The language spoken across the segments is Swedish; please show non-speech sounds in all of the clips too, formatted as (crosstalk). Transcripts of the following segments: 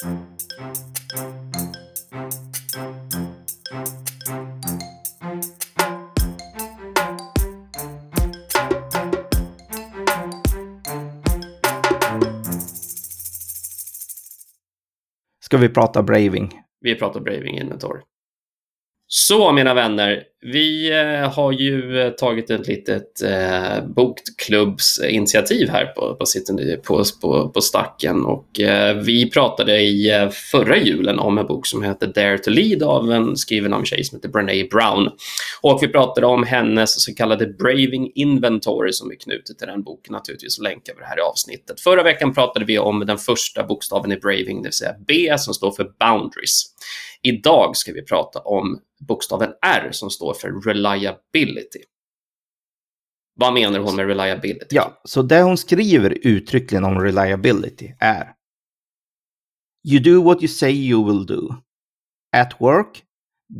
Ska vi prata braving? Vi pratar braving inventory. Så mina vänner, vi eh, har ju eh, tagit ett litet eh, bokklubbsinitiativ här på, på, på, på, på Stacken och eh, vi pratade i eh, förra julen om en bok som heter Dare to Lead av en skriven av en tjej som heter Brené Brown. Och vi pratade om hennes så kallade Braving Inventory som är knutet till den boken naturligtvis och länkar vi det här i avsnittet. Förra veckan pratade vi om den första bokstaven i Braving, det vill säga B som står för Boundaries. Idag ska vi prata om bokstaven R som står för reliability. Vad menar hon med reliability? Ja, så det hon skriver uttryckligen om reliability är You do what you say you will do. At work,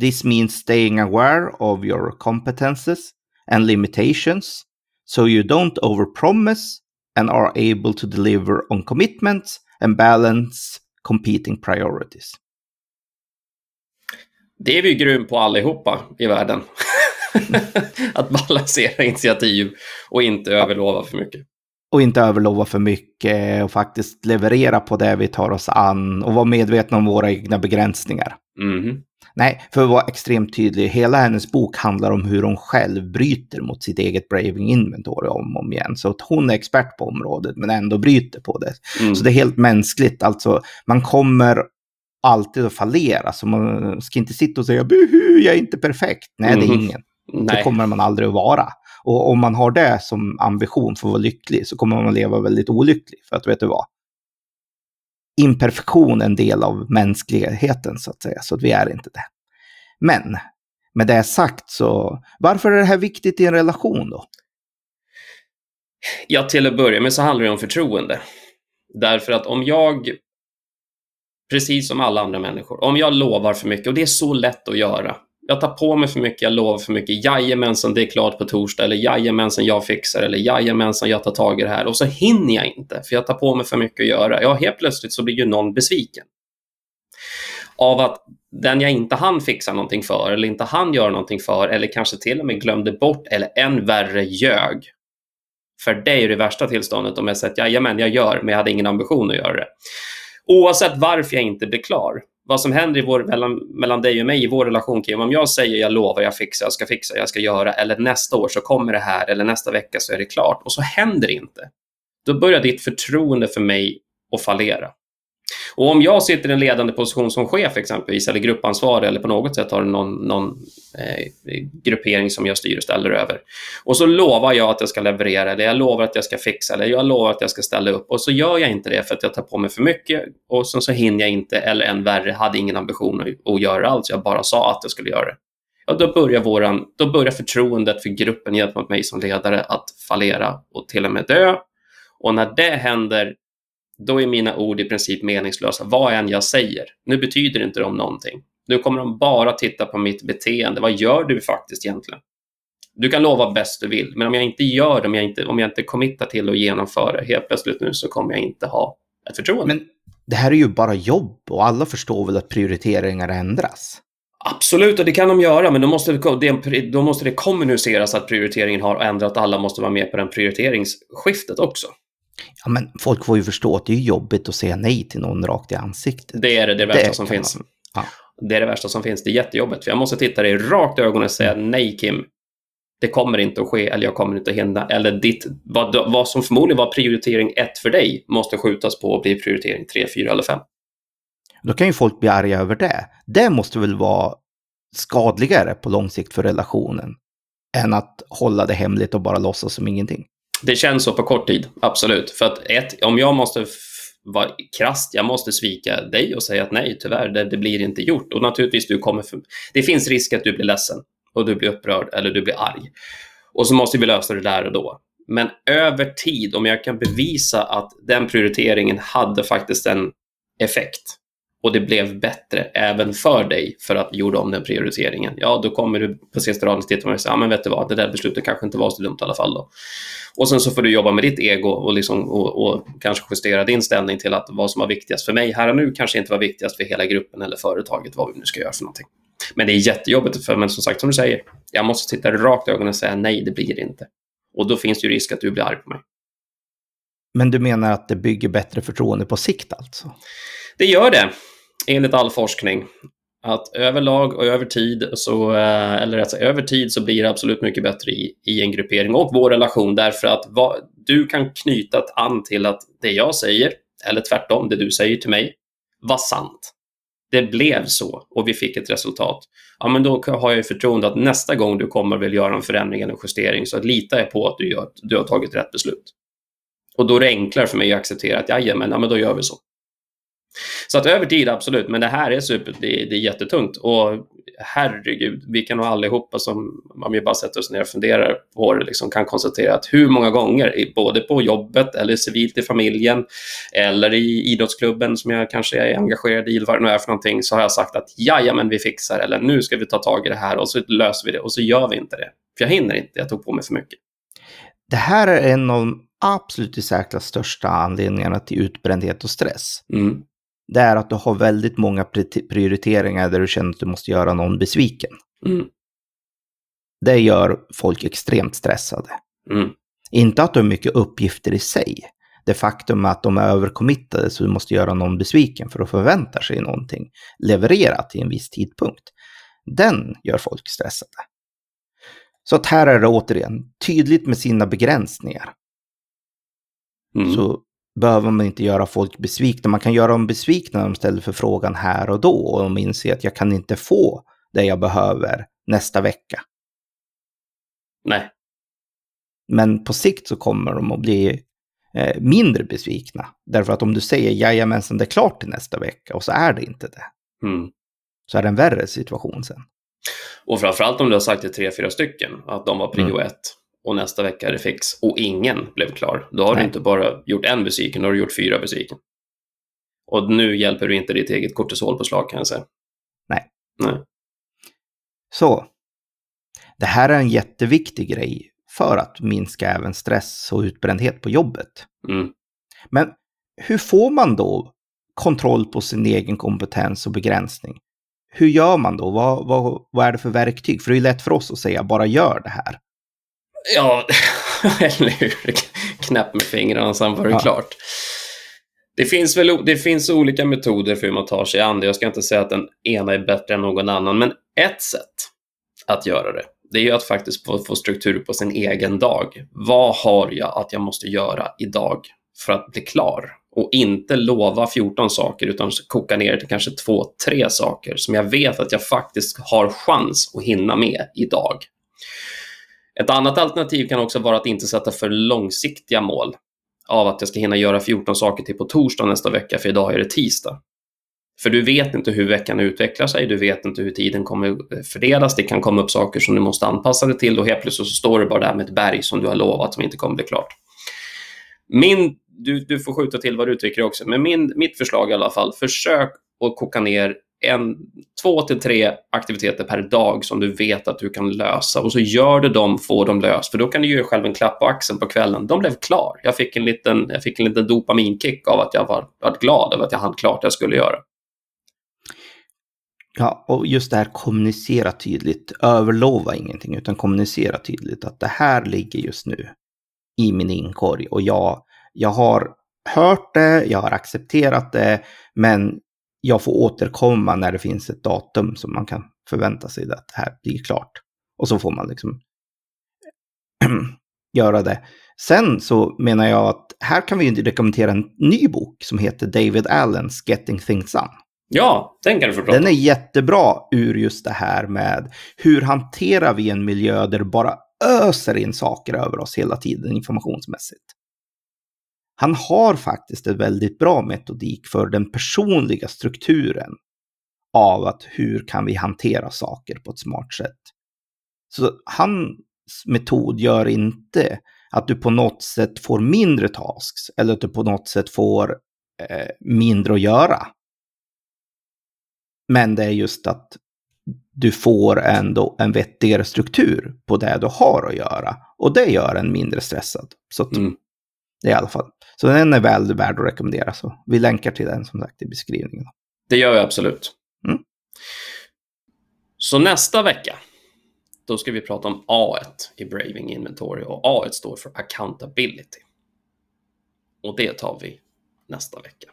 this means staying aware of your competences and limitations so you don't overpromise and are able to deliver on commitments and balance competing priorities. Det är vi grym på allihopa i världen. (laughs) att balansera initiativ och inte överlova för mycket. Och inte överlova för mycket och faktiskt leverera på det vi tar oss an och vara medvetna om våra egna begränsningar. Mm. Nej, för att vara extremt tydlig, hela hennes bok handlar om hur hon själv bryter mot sitt eget braving inventory om och om igen. Så att hon är expert på området men ändå bryter på det. Mm. Så det är helt mänskligt, alltså man kommer alltid att fallera. Så man ska inte sitta och säga buhu, jag är inte perfekt. Nej, mm. det är mhm. ingen. Nej. Det kommer man aldrig att vara. Och om man har det som ambition för att vara lycklig så kommer man att leva väldigt olycklig. För att vet du vad? Imperfektion är en del av mänskligheten så att säga, så att vi är inte det. Men med det sagt så, varför är det här viktigt i en relation då? Ja, till att börja med så handlar det om förtroende. Därför att om jag Precis som alla andra människor. Om jag lovar för mycket, och det är så lätt att göra. Jag tar på mig för mycket, jag lovar för mycket. Jajamensan, det är klart på torsdag. Eller jajamensan, jag fixar. Eller jajamensan, jag tar tag i det här. Och så hinner jag inte, för jag tar på mig för mycket att göra. Ja, helt plötsligt så blir ju någon besviken. Av att den jag inte hann fixa någonting för, eller inte hann göra någonting för, eller kanske till och med glömde bort, eller än värre ljög. För det är ju det värsta tillståndet om jag säger att jajamän, jag gör, men jag hade ingen ambition att göra det. Oavsett varför jag inte blir klar. Vad som händer i vår, mellan, mellan dig och mig i vår relation, Kim, om jag säger jag lovar, jag fixar, jag ska fixa, jag ska göra, eller nästa år så kommer det här, eller nästa vecka så är det klart, och så händer det inte. Då börjar ditt förtroende för mig att fallera. Och om jag sitter i en ledande position som chef exempelvis, eller gruppansvarig eller på något sätt har någon, någon eh, gruppering som jag styr och ställer över. Och så lovar jag att jag ska leverera, eller jag lovar att jag ska fixa, eller jag lovar att jag ska ställa upp. Och så gör jag inte det för att jag tar på mig för mycket och sen så hinner jag inte, eller än värre, hade ingen ambition att, att göra allt. Jag bara sa att jag skulle göra det. Ja, då börjar, våran, då börjar förtroendet för gruppen gentemot mig som ledare att fallera och till och med dö. Och när det händer, då är mina ord i princip meningslösa, vad än jag säger. Nu betyder inte de någonting. Nu kommer de bara titta på mitt beteende. Vad gör du faktiskt egentligen? Du kan lova bäst du vill, men om jag inte gör det, om jag inte, om jag inte committar till att genomföra helt plötsligt nu så kommer jag inte ha ett förtroende. Men det här är ju bara jobb och alla förstår väl att prioriteringar ändras? Absolut, och det kan de göra, men då måste det, då måste det kommuniceras att prioriteringen har ändrat. Alla måste vara med på den prioriteringsskiftet också. Ja, men folk får ju förstå att det är jobbigt att säga nej till någon rakt i ansiktet. Det är det, det värsta det som finns. Man, ja. Det är det värsta som finns. Det är jättejobbigt, för jag måste titta dig rakt i ögonen och säga nej Kim. Det kommer inte att ske, eller jag kommer inte att hinna. Eller ditt, vad, vad som förmodligen var prioritering ett för dig måste skjutas på och bli prioritering tre, fyra eller fem. Då kan ju folk bli arga över det. Det måste väl vara skadligare på lång sikt för relationen än att hålla det hemligt och bara låtsas som ingenting. Det känns så på kort tid, absolut. För att ett, om jag måste vara krast, jag måste svika dig och säga att nej, tyvärr, det, det blir inte gjort. Och naturligtvis, du kommer för, det finns risk att du blir ledsen och du blir upprörd eller du blir arg. Och så måste vi lösa det där och då. Men över tid, om jag kan bevisa att den prioriteringen hade faktiskt en effekt, och det blev bättre även för dig för att du gjorde om den prioriteringen, ja, då kommer du på sista raden titta och säga, ja, men vet du vad, det där beslutet kanske inte var så dumt i alla fall då. Och sen så får du jobba med ditt ego och, liksom, och, och kanske justera din ställning till att vad som var viktigast för mig här och nu kanske inte var viktigast för hela gruppen eller företaget, vad vi nu ska göra för någonting. Men det är jättejobbigt, för, men som sagt, som du säger, jag måste titta rakt i ögonen och säga nej, det blir det inte. Och då finns det ju risk att du blir arg på mig. Men du menar att det bygger bättre förtroende på sikt alltså? Det gör det, enligt all forskning. Att överlag och över tid så, eh, eller alltså, över tid så blir det absolut mycket bättre i, i en gruppering och vår relation därför att va, du kan knyta an till att det jag säger, eller tvärtom, det du säger till mig, var sant. Det blev så och vi fick ett resultat. Ja, men då har jag förtroende att nästa gång du kommer vill göra en förändring eller en justering så litar jag på att du, gör, du har tagit rätt beslut. Och då är det enklare för mig att acceptera att jajamän, ja, men då gör vi så. Så att över tid, absolut, men det här är super, det, det är jättetungt. Och herregud, vi kan nog allihopa som, om vi bara sätter oss ner och funderar på det, liksom, kan konstatera att hur många gånger, både på jobbet eller civilt i familjen eller i idrottsklubben som jag kanske är engagerad i, vad det nu är för någonting, så har jag sagt att jajamän, vi fixar eller nu ska vi ta tag i det här och så löser vi det och så gör vi inte det. För jag hinner inte, jag tog på mig för mycket. Det här är en av de absolut i särklass största anledningarna till utbrändhet och stress. Mm. Det är att du har väldigt många prioriteringar där du känner att du måste göra någon besviken. Mm. Det gör folk extremt stressade. Mm. Inte att du har mycket uppgifter i sig. Det faktum att de är överkommittade så du måste göra någon besviken för att förvänta sig någonting levererat i en viss tidpunkt. Den gör folk stressade. Så att här är det återigen tydligt med sina begränsningar. Mm. Så behöver man inte göra folk besvikna. Man kan göra dem besvikna när de ställer för frågan här och då och de inser att jag kan inte få det jag behöver nästa vecka. Nej. Men på sikt så kommer de att bli eh, mindre besvikna. Därför att om du säger jajamensan det är klart till nästa vecka och så är det inte det. Mm. Så är det en värre situation sen. Och framförallt om du har sagt till tre, fyra stycken att de var prio mm. ett och nästa vecka är det fix och ingen blev klar. Då har Nej. du inte bara gjort en besviken, då har du gjort fyra besviken. Och nu hjälper du inte ditt eget kortisolpåslag kan jag säga. Nej. Nej. Så. Det här är en jätteviktig grej för att minska även stress och utbrändhet på jobbet. Mm. Men hur får man då kontroll på sin egen kompetens och begränsning? Hur gör man då? Vad, vad, vad är det för verktyg? För det är lätt för oss att säga bara gör det här. Ja, (laughs) eller hur? Knäpp med fingrarna, sen var det ja. klart. Det finns, väl, det finns olika metoder för hur man tar sig an det. Jag ska inte säga att den ena är bättre än någon annan, men ett sätt att göra det, det är ju att faktiskt få, få struktur på sin egen dag. Vad har jag att jag måste göra idag för att bli klar? Och inte lova 14 saker, utan koka ner till kanske två, tre saker som jag vet att jag faktiskt har chans att hinna med idag. Ett annat alternativ kan också vara att inte sätta för långsiktiga mål av att jag ska hinna göra 14 saker till på torsdag nästa vecka, för idag är det tisdag. För du vet inte hur veckan utvecklar sig, du vet inte hur tiden kommer fördelas, det kan komma upp saker som du måste anpassa dig till och helt plötsligt så står du bara där med ett berg som du har lovat som inte kommer bli klart. Min, du, du får skjuta till vad du tycker också, men min, mitt förslag i alla fall, försök att koka ner en, två till tre aktiviteter per dag som du vet att du kan lösa och så gör du dem, får dem löst. För då kan du ge dig själv en klapp på axeln på kvällen. De blev klar. Jag fick en liten, jag fick en liten dopaminkick av att jag var, var glad över att jag hann klart det jag skulle göra. Ja, och just det här kommunicera tydligt. Överlova ingenting, utan kommunicera tydligt att det här ligger just nu i min inkorg och jag, jag har hört det, jag har accepterat det, men jag får återkomma när det finns ett datum som man kan förvänta sig att det här blir klart. Och så får man liksom (clears throat) göra det. Sen så menar jag att här kan vi rekommendera en ny bok som heter David Allens Getting Things Done. Ja, den kan du få prata Den är jättebra ur just det här med hur hanterar vi en miljö där det bara öser in saker över oss hela tiden informationsmässigt han har faktiskt en väldigt bra metodik för den personliga strukturen av att hur kan vi hantera saker på ett smart sätt. Så hans metod gör inte att du på något sätt får mindre tasks eller att du på något sätt får eh, mindre att göra. Men det är just att du får ändå en vettigare struktur på det du har att göra. Och det gör en mindre stressad. Så att, mm i alla fall. Så den är väl värd att rekommendera. Så vi länkar till den som sagt i beskrivningen. Det gör vi absolut. Mm. Så nästa vecka, då ska vi prata om A1 i Braving Inventory. Och A1 står för Accountability. Och det tar vi nästa vecka.